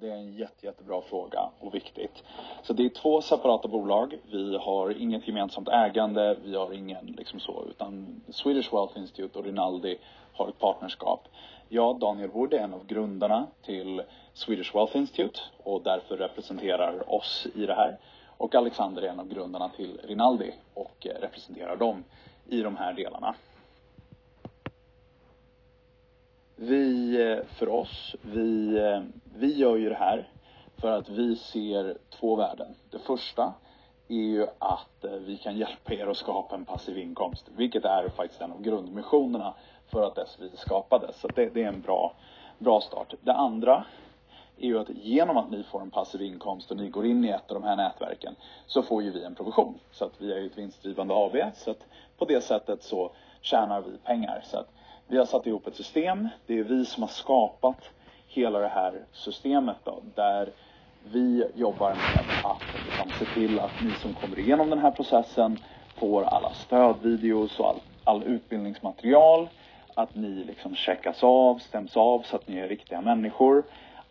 Det är en jätte, jättebra fråga och viktigt. Så det är två separata bolag. Vi har inget gemensamt ägande, vi har ingen liksom så, utan Swedish Wealth Institute och Rinaldi har ett partnerskap. Jag, Daniel Wood, är en av grundarna till Swedish Wealth Institute och därför representerar oss i det här. Och Alexander är en av grundarna till Rinaldi och representerar dem i de här delarna. Vi, eh, för oss, vi, eh, vi gör ju det här för att vi ser två värden. Det första är ju att eh, vi kan hjälpa er att skapa en passiv inkomst, vilket är faktiskt en av grundmissionerna för att SVI skapades. Så det, det, är en bra, bra start. Det andra är ju att genom att ni får en passiv inkomst och ni går in i ett av de här nätverken så får ju vi en provision. Så att vi är ju ett vinstdrivande AB så att på det sättet så tjänar vi pengar. Så att vi har satt ihop ett system. Det är vi som har skapat hela det här systemet då, där vi jobbar med att liksom, se till att ni som kommer igenom den här processen får alla stödvideos och all, all utbildningsmaterial. Att ni liksom checkas av, stäms av så att ni är riktiga människor.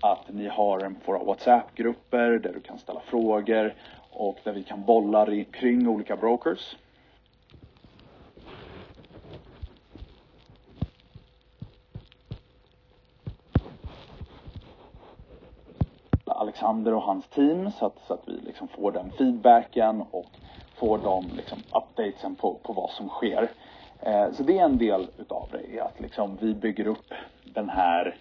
Att ni har våra WhatsApp-grupper där du kan ställa frågor och där vi kan bolla kring olika brokers. Alexander och hans team så att, så att vi liksom får den feedbacken och får de liksom updatesen på, på vad som sker. Eh, så det är en del utav det, att liksom vi bygger upp den här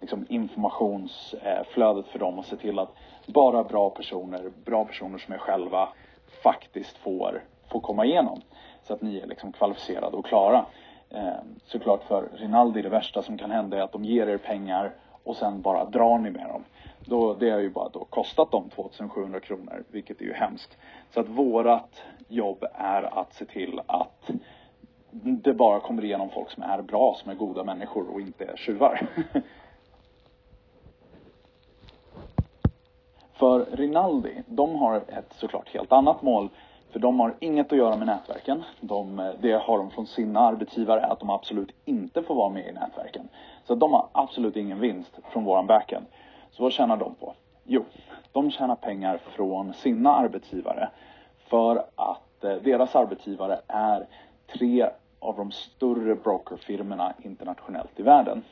liksom informationsflödet för dem och ser till att bara bra personer, bra personer som är själva faktiskt får, får komma igenom. Så att ni är liksom kvalificerade och klara. Eh, såklart för Rinaldi, det värsta som kan hända är att de ger er pengar och sen bara drar ni med dem. Då, det har ju bara då kostat dem 2700 kronor, vilket är ju hemskt. Så att vårat jobb är att se till att det bara kommer igenom folk som är bra, som är goda människor och inte tjuvar. För Rinaldi, de har ett såklart helt annat mål. För de har inget att göra med nätverken. De, det har de från sina arbetsgivare att de absolut inte får vara med i nätverken. Så de har absolut ingen vinst från våran backend. Så vad tjänar de på? Jo, de tjänar pengar från sina arbetsgivare för att eh, deras arbetsgivare är tre av de större brokerfirmorna internationellt i världen.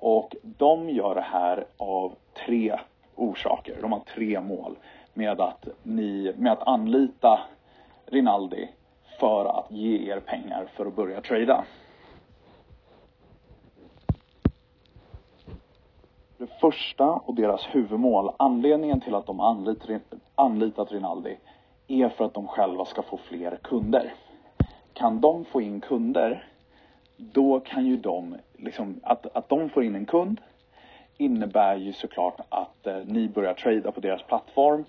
Och de gör det här av tre orsaker. De har tre mål med att, ni, med att anlita Rinaldi för att ge er pengar för att börja trada. Det första och deras huvudmål, anledningen till att de anlitat Rinaldi, är för att de själva ska få fler kunder. Kan de få in kunder, då kan ju de, liksom, att, att de får in en kund innebär ju såklart att eh, ni börjar trada på deras plattform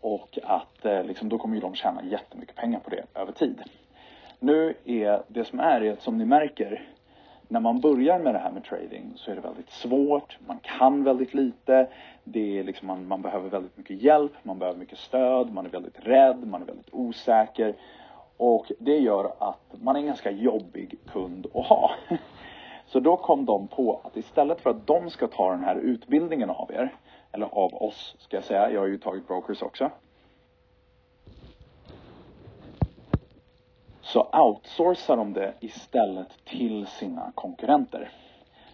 och att eh, liksom, då kommer ju de tjäna jättemycket pengar på det över tid. Nu är det som är, som ni märker, när man börjar med det här med trading så är det väldigt svårt, man kan väldigt lite, det är liksom, man, man behöver väldigt mycket hjälp, man behöver mycket stöd, man är väldigt rädd, man är väldigt osäker. Och det gör att man är en ganska jobbig kund att ha. Så då kom de på att istället för att de ska ta den här utbildningen av er, eller av oss ska jag säga, jag har ju tagit brokers också. så outsourcar de det istället till sina konkurrenter.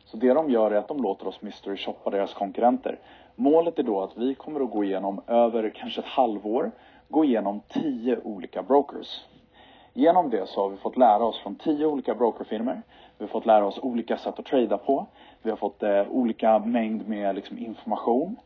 Så det de gör är att de låter oss mystery shoppa deras konkurrenter. Målet är då att vi kommer att gå igenom över kanske ett halvår, gå igenom tio olika brokers. Genom det så har vi fått lära oss från tio olika brokerfirmor. Vi har fått lära oss olika sätt att trada på. Vi har fått eh, olika mängd med liksom, information.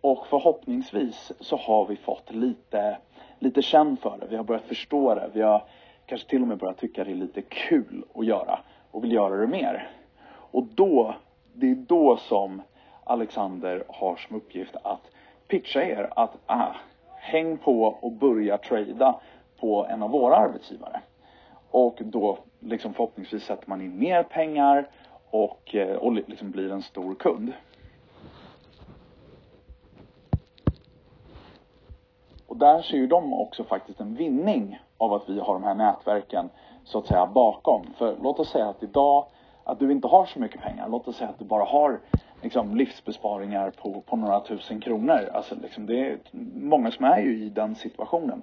Och förhoppningsvis så har vi fått lite, lite känn för det. Vi har börjat förstå det. Vi har kanske till och med börjat tycka det är lite kul att göra och vill göra det mer. Och då, det är då som Alexander har som uppgift att pitcha er att ah, häng på och börja trada på en av våra arbetsgivare. Och då liksom förhoppningsvis sätter man in mer pengar och, eh, och liksom blir en stor kund. Och där ser ju de också faktiskt en vinning av att vi har de här nätverken så att säga bakom. För låt oss säga att idag att du inte har så mycket pengar. Låt oss säga att du bara har liksom, livsbesparingar på, på några tusen kronor. Alltså, liksom, det är många som är ju i den situationen.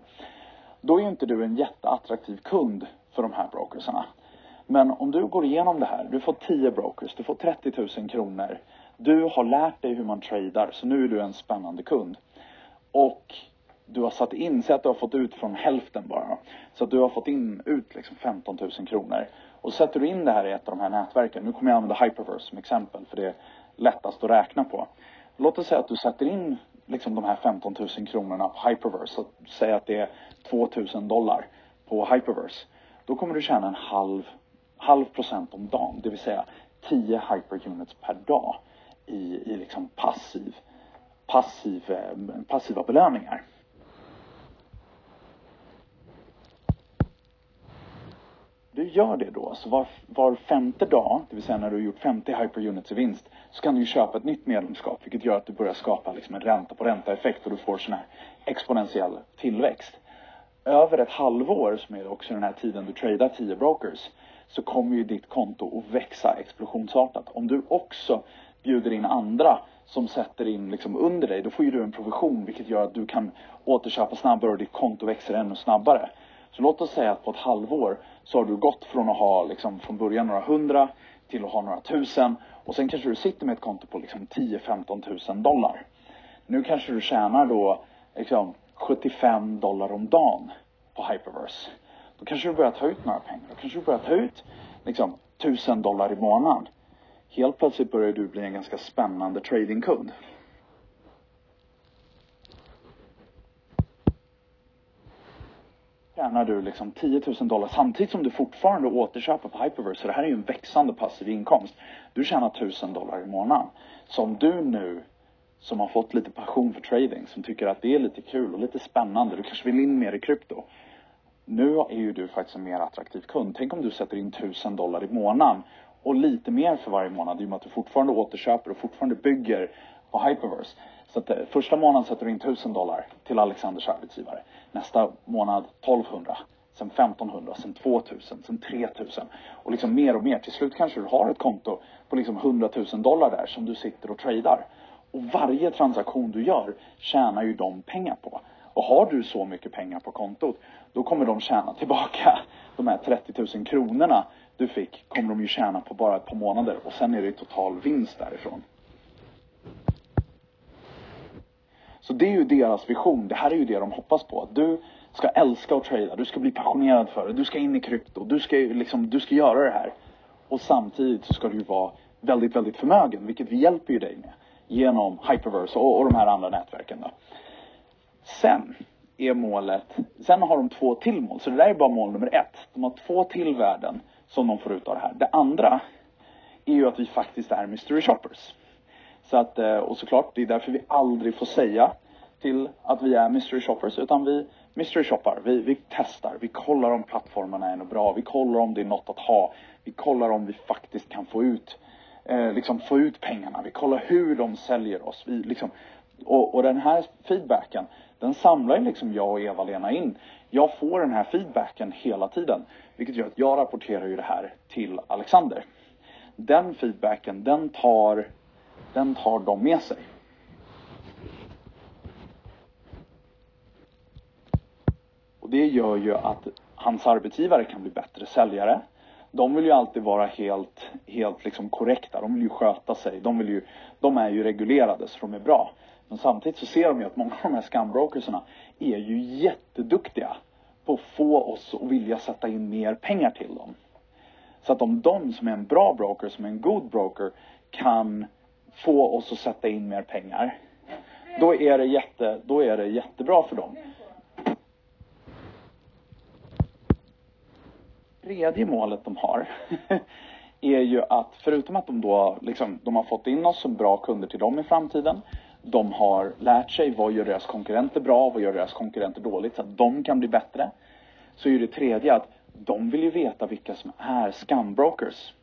Då är ju inte du en jätteattraktiv kund för de här brokersarna. Men om du går igenom det här, du får 10 brokers, du får 30 000 kronor. Du har lärt dig hur man tradar, så nu är du en spännande kund. Och du har satt in, säg att du har fått ut från hälften bara. Så att du har fått in ut liksom 15 000 kronor. Och sätter du in det här i ett av de här nätverken, nu kommer jag använda Hyperverse som exempel för det är lättast att räkna på. Låt oss säga att du sätter in liksom de här 15 000 kronorna på Hyperverse. Så säg att det är 2 000 dollar på Hyperverse. Då kommer du tjäna en halv, halv procent om dagen, det vill säga 10 hyperunits per dag i, i liksom passiv, passiv, eh, passiva belöningar. du gör det då, så var, var femte dag, det vill säga när du har gjort 50 hyperunits i vinst, så kan du ju köpa ett nytt medlemskap, vilket gör att du börjar skapa liksom en ränta på ränta-effekt och du får sån här exponentiell tillväxt. Över ett halvår, som är också den här tiden du tradar 10 brokers, så kommer ju ditt konto att växa explosionsartat. Om du också bjuder in andra som sätter in liksom under dig, då får ju du en provision, vilket gör att du kan återköpa snabbare och ditt konto växer ännu snabbare. Så låt oss säga att på ett halvår så har du gått från att ha liksom, från början några hundra till att ha några tusen och sen kanske du sitter med ett konto på liksom 10-15 tusen dollar. Nu kanske du tjänar då liksom, 75 dollar om dagen på Hyperverse. Då kanske du börjar ta ut några pengar. Då kanske du börjar ta ut liksom, 1000 dollar i månaden. Helt plötsligt börjar du bli en ganska spännande tradingkund. Tjänar du liksom 10 000 dollar samtidigt som du fortfarande återköper på Hyperverse. Så det här är ju en växande passiv inkomst. Du tjänar 1000 dollar i månaden. Som du nu, som har fått lite passion för trading, som tycker att det är lite kul och lite spännande. Du kanske vill in mer i krypto. Nu är ju du faktiskt en mer attraktiv kund. Tänk om du sätter in 1000 dollar i månaden och lite mer för varje månad i och med att du fortfarande återköper och fortfarande bygger på Hyperverse. Så att, eh, första månaden sätter du in 1000 dollar till Alexanders arbetsgivare. Nästa månad 1200. Sen 1500, sen 2000, sen 3000 och liksom mer och mer. Till slut kanske du har ett konto på liksom 100 000 dollar där som du sitter och tradar. Och varje transaktion du gör tjänar ju de pengar på. Och har du så mycket pengar på kontot, då kommer de tjäna tillbaka de här 30 000 kronorna du fick, kommer de ju tjäna på bara ett par månader och sen är det total vinst därifrån. Så det är ju deras vision. Det här är ju det de hoppas på. att Du ska älska att trada. Du ska bli passionerad för det. Du ska in i krypto. Du ska, liksom, du ska göra det här. Och samtidigt så ska du ju vara väldigt, väldigt förmögen. Vilket vi hjälper ju dig med. Genom Hyperverse och, och de här andra nätverken. Då. Sen är målet, sen har de två till mål. Så det där är bara mål nummer ett. De har två till värden som de får ut av det här. Det andra är ju att vi faktiskt är mystery shoppers. Så att, eh, och såklart, det är därför vi aldrig får säga till att vi är mystery shoppers, utan vi mystery shoppar. Vi, vi testar, vi kollar om plattformarna är något bra, vi kollar om det är något att ha, vi kollar om vi faktiskt kan få ut, eh, liksom få ut pengarna, vi kollar hur de säljer oss. Vi, liksom, och, och den här feedbacken, den samlar liksom jag och Eva-Lena in. Jag får den här feedbacken hela tiden, vilket gör att jag rapporterar ju det här till Alexander. Den feedbacken, den tar den tar de med sig. Och det gör ju att hans arbetsgivare kan bli bättre säljare. De vill ju alltid vara helt, helt liksom korrekta. De vill ju sköta sig. De, vill ju, de är ju reglerade så de är bra. Men samtidigt så ser de ju att många av de här scambrokersarna är ju jätteduktiga på att få oss att vilja sätta in mer pengar till dem. Så att om de som är en bra broker, som är en god broker, kan få oss att sätta in mer pengar. Då är det, jätte, då är det jättebra för dem. Tredje målet de har är ju att förutom att de då liksom, de har fått in oss som bra kunder till dem i framtiden. De har lärt sig vad gör deras konkurrenter bra, vad gör deras konkurrenter dåligt så att de kan bli bättre. Så är det tredje att de vill ju veta vilka som är scambrokers.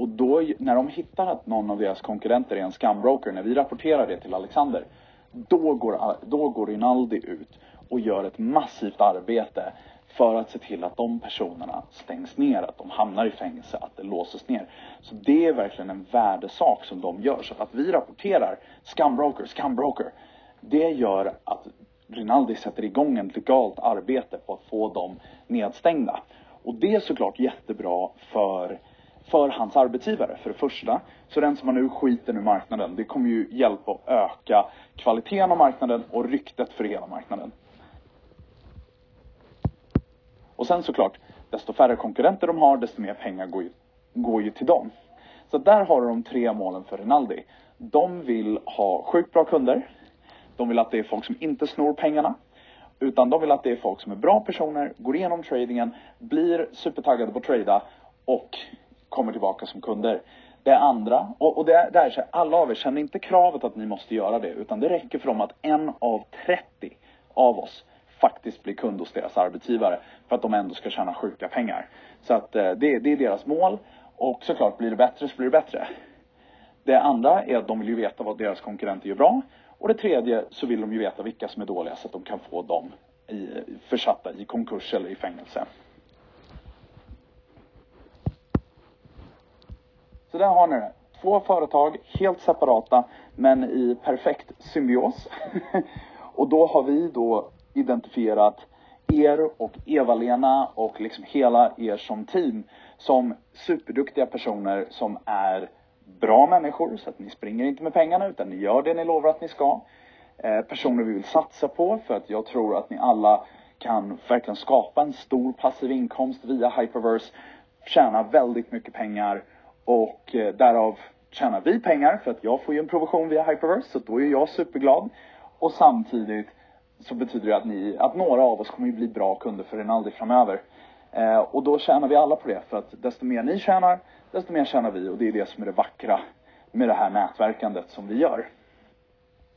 Och då, när de hittar att någon av deras konkurrenter är en skambroker, när vi rapporterar det till Alexander, då går, då går Rinaldi ut och gör ett massivt arbete för att se till att de personerna stängs ner, att de hamnar i fängelse, att det låses ner. Så det är verkligen en värdesak som de gör. Så att vi rapporterar skambroker, skambroker. det gör att Rinaldi sätter igång ett legalt arbete på att få dem nedstängda. Och det är såklart jättebra för, för hans arbetsgivare. För det första, så rensar man ur skiten ur marknaden. Det kommer ju hjälpa att öka kvaliteten av marknaden och ryktet för hela marknaden. Och sen såklart, desto färre konkurrenter de har, desto mer pengar går ju, går ju till dem. Så där har du de tre målen för Rinaldi. De vill ha sjukt bra kunder. De vill att det är folk som inte snor pengarna. Utan de vill att det är folk som är bra personer, går igenom tradingen, blir supertaggade på att trada och kommer tillbaka som kunder. Det andra, och, och det, det är så här, alla av er känner inte kravet att ni måste göra det, utan det räcker för dem att en av 30 av oss faktiskt blir kund hos deras arbetsgivare för att de ändå ska tjäna sjuka pengar. Så att eh, det, det är deras mål och såklart blir det bättre så blir det bättre. Det andra är att de vill ju veta vad deras konkurrenter gör bra och det tredje så vill de ju veta vilka som är dåliga så att de kan få dem i, försatta i konkurs eller i fängelse. Så där har ni det. Två företag, helt separata, men i perfekt symbios. och då har vi då identifierat er och Eva-Lena och liksom hela er som team som superduktiga personer som är bra människor så att ni springer inte med pengarna utan ni gör det ni lovar att ni ska. Eh, personer vi vill satsa på för att jag tror att ni alla kan verkligen skapa en stor passiv inkomst via Hyperverse, tjäna väldigt mycket pengar och eh, därav tjänar vi pengar för att jag får ju en provision via Hyperverse så då är jag superglad. Och samtidigt så betyder det att, ni, att några av oss kommer ju bli bra kunder för Rinaldi framöver. Eh, och då tjänar vi alla på det för att desto mer ni tjänar, desto mer tjänar vi och det är det som är det vackra med det här nätverkandet som vi gör.